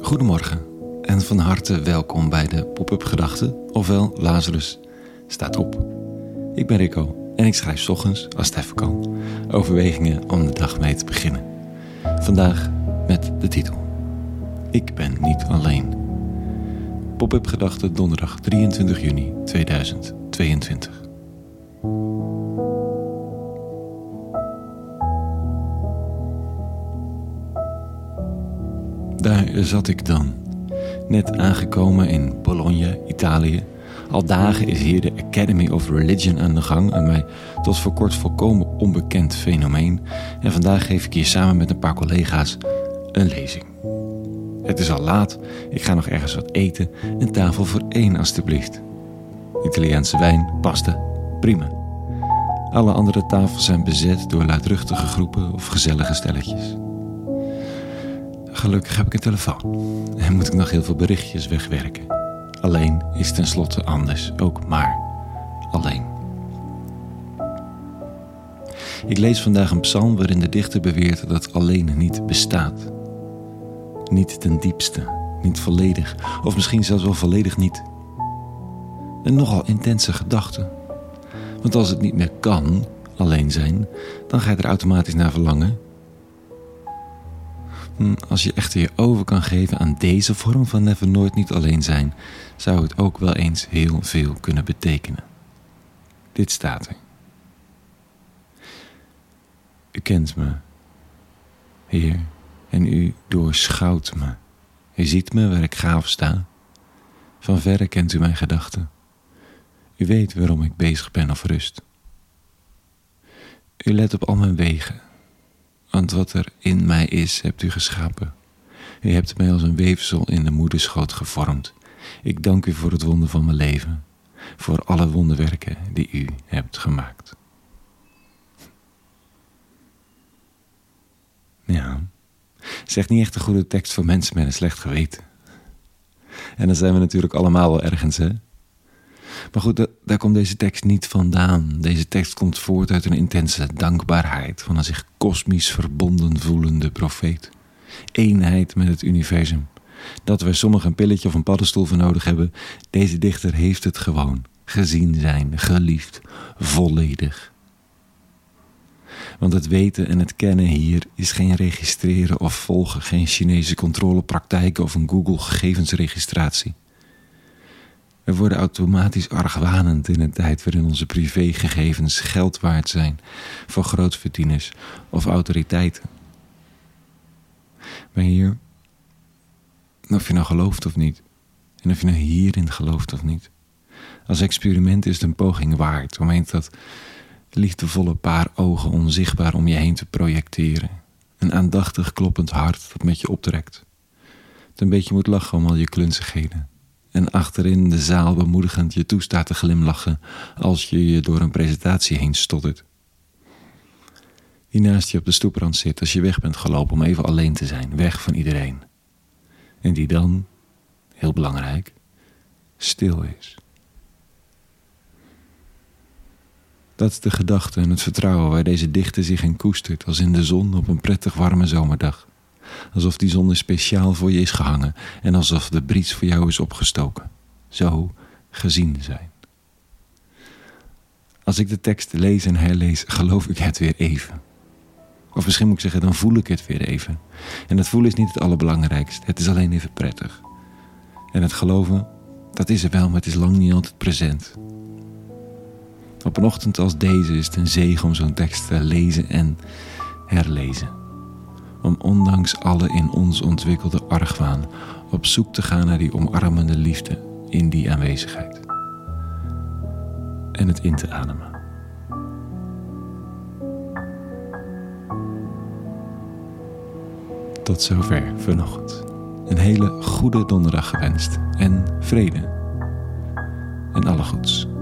Goedemorgen en van harte welkom bij de Pop-up Gedachten, ofwel Lazarus staat op. Ik ben Rico en ik schrijf ochtends, als het even kan, overwegingen om de dag mee te beginnen. Vandaag met de titel Ik ben niet alleen. Pop-up Gedachten donderdag 23 juni 2022. Daar zat ik dan, net aangekomen in Bologna, Italië. Al dagen is hier de Academy of Religion aan de gang, een mij tot voor kort volkomen onbekend fenomeen. En vandaag geef ik hier samen met een paar collega's een lezing. Het is al laat, ik ga nog ergens wat eten. Een tafel voor één alstublieft. Italiaanse wijn, pasta, prima. Alle andere tafels zijn bezet door luidruchtige groepen of gezellige stelletjes. Gelukkig heb ik een telefoon en moet ik nog heel veel berichtjes wegwerken. Alleen is tenslotte anders ook maar alleen. Ik lees vandaag een psalm waarin de dichter beweert dat alleen niet bestaat. Niet ten diepste, niet volledig, of misschien zelfs wel volledig niet. Een nogal intense gedachte. Want als het niet meer kan alleen zijn, dan ga je er automatisch naar verlangen als je echter je over kan geven aan deze vorm van never nooit niet alleen zijn, zou het ook wel eens heel veel kunnen betekenen. Dit staat er. U kent me, Heer, en u doorschouwt me. U ziet me waar ik ga of sta. Van verre kent u mijn gedachten. U weet waarom ik bezig ben of rust. U let op al mijn wegen want wat er in mij is, hebt u geschapen. U hebt mij als een weefsel in de moederschoot gevormd. Ik dank u voor het wonder van mijn leven, voor alle wonderwerken die u hebt gemaakt. Ja, zegt niet echt een goede tekst voor mensen met een slecht geweten. En dan zijn we natuurlijk allemaal wel ergens, hè? Maar goed, daar komt deze tekst niet vandaan. Deze tekst komt voort uit een intense dankbaarheid van een zich kosmisch verbonden voelende profeet. Eenheid met het universum. Dat we sommige een pilletje of een paddenstoel voor nodig hebben, deze dichter heeft het gewoon. Gezien zijn, geliefd, volledig. Want het weten en het kennen hier is geen registreren of volgen, geen Chinese controlepraktijken of een Google gegevensregistratie. We worden automatisch argwanend in een tijd waarin onze privégegevens geld waard zijn voor grootverdieners of autoriteiten. Maar hier, of je nou gelooft of niet, en of je nou hierin gelooft of niet, als experiment is het een poging waard om een dat liefdevolle paar ogen onzichtbaar om je heen te projecteren. Een aandachtig kloppend hart dat met je optrekt. Het een beetje moet lachen om al je klunzigheden en achterin de zaal bemoedigend je toestaat te glimlachen als je je door een presentatie heen stottert. Die naast je op de stoeprand zit als je weg bent gelopen om even alleen te zijn, weg van iedereen. En die dan, heel belangrijk, stil is. Dat is de gedachte en het vertrouwen waar deze dichter zich in koestert als in de zon op een prettig warme zomerdag alsof die zon speciaal voor je is gehangen en alsof de bries voor jou is opgestoken. Zo gezien zijn. Als ik de tekst lees en herlees, geloof ik het weer even. Of misschien moet ik zeggen, dan voel ik het weer even. En dat voelen is niet het allerbelangrijkste, het is alleen even prettig. En het geloven, dat is er wel, maar het is lang niet altijd present. Op een ochtend als deze is het een zegen om zo'n tekst te lezen en herlezen om ondanks alle in ons ontwikkelde argwaan op zoek te gaan naar die omarmende liefde in die aanwezigheid. En het in te ademen. Tot zover vanochtend. Een hele goede donderdag gewenst en vrede. En alle goeds.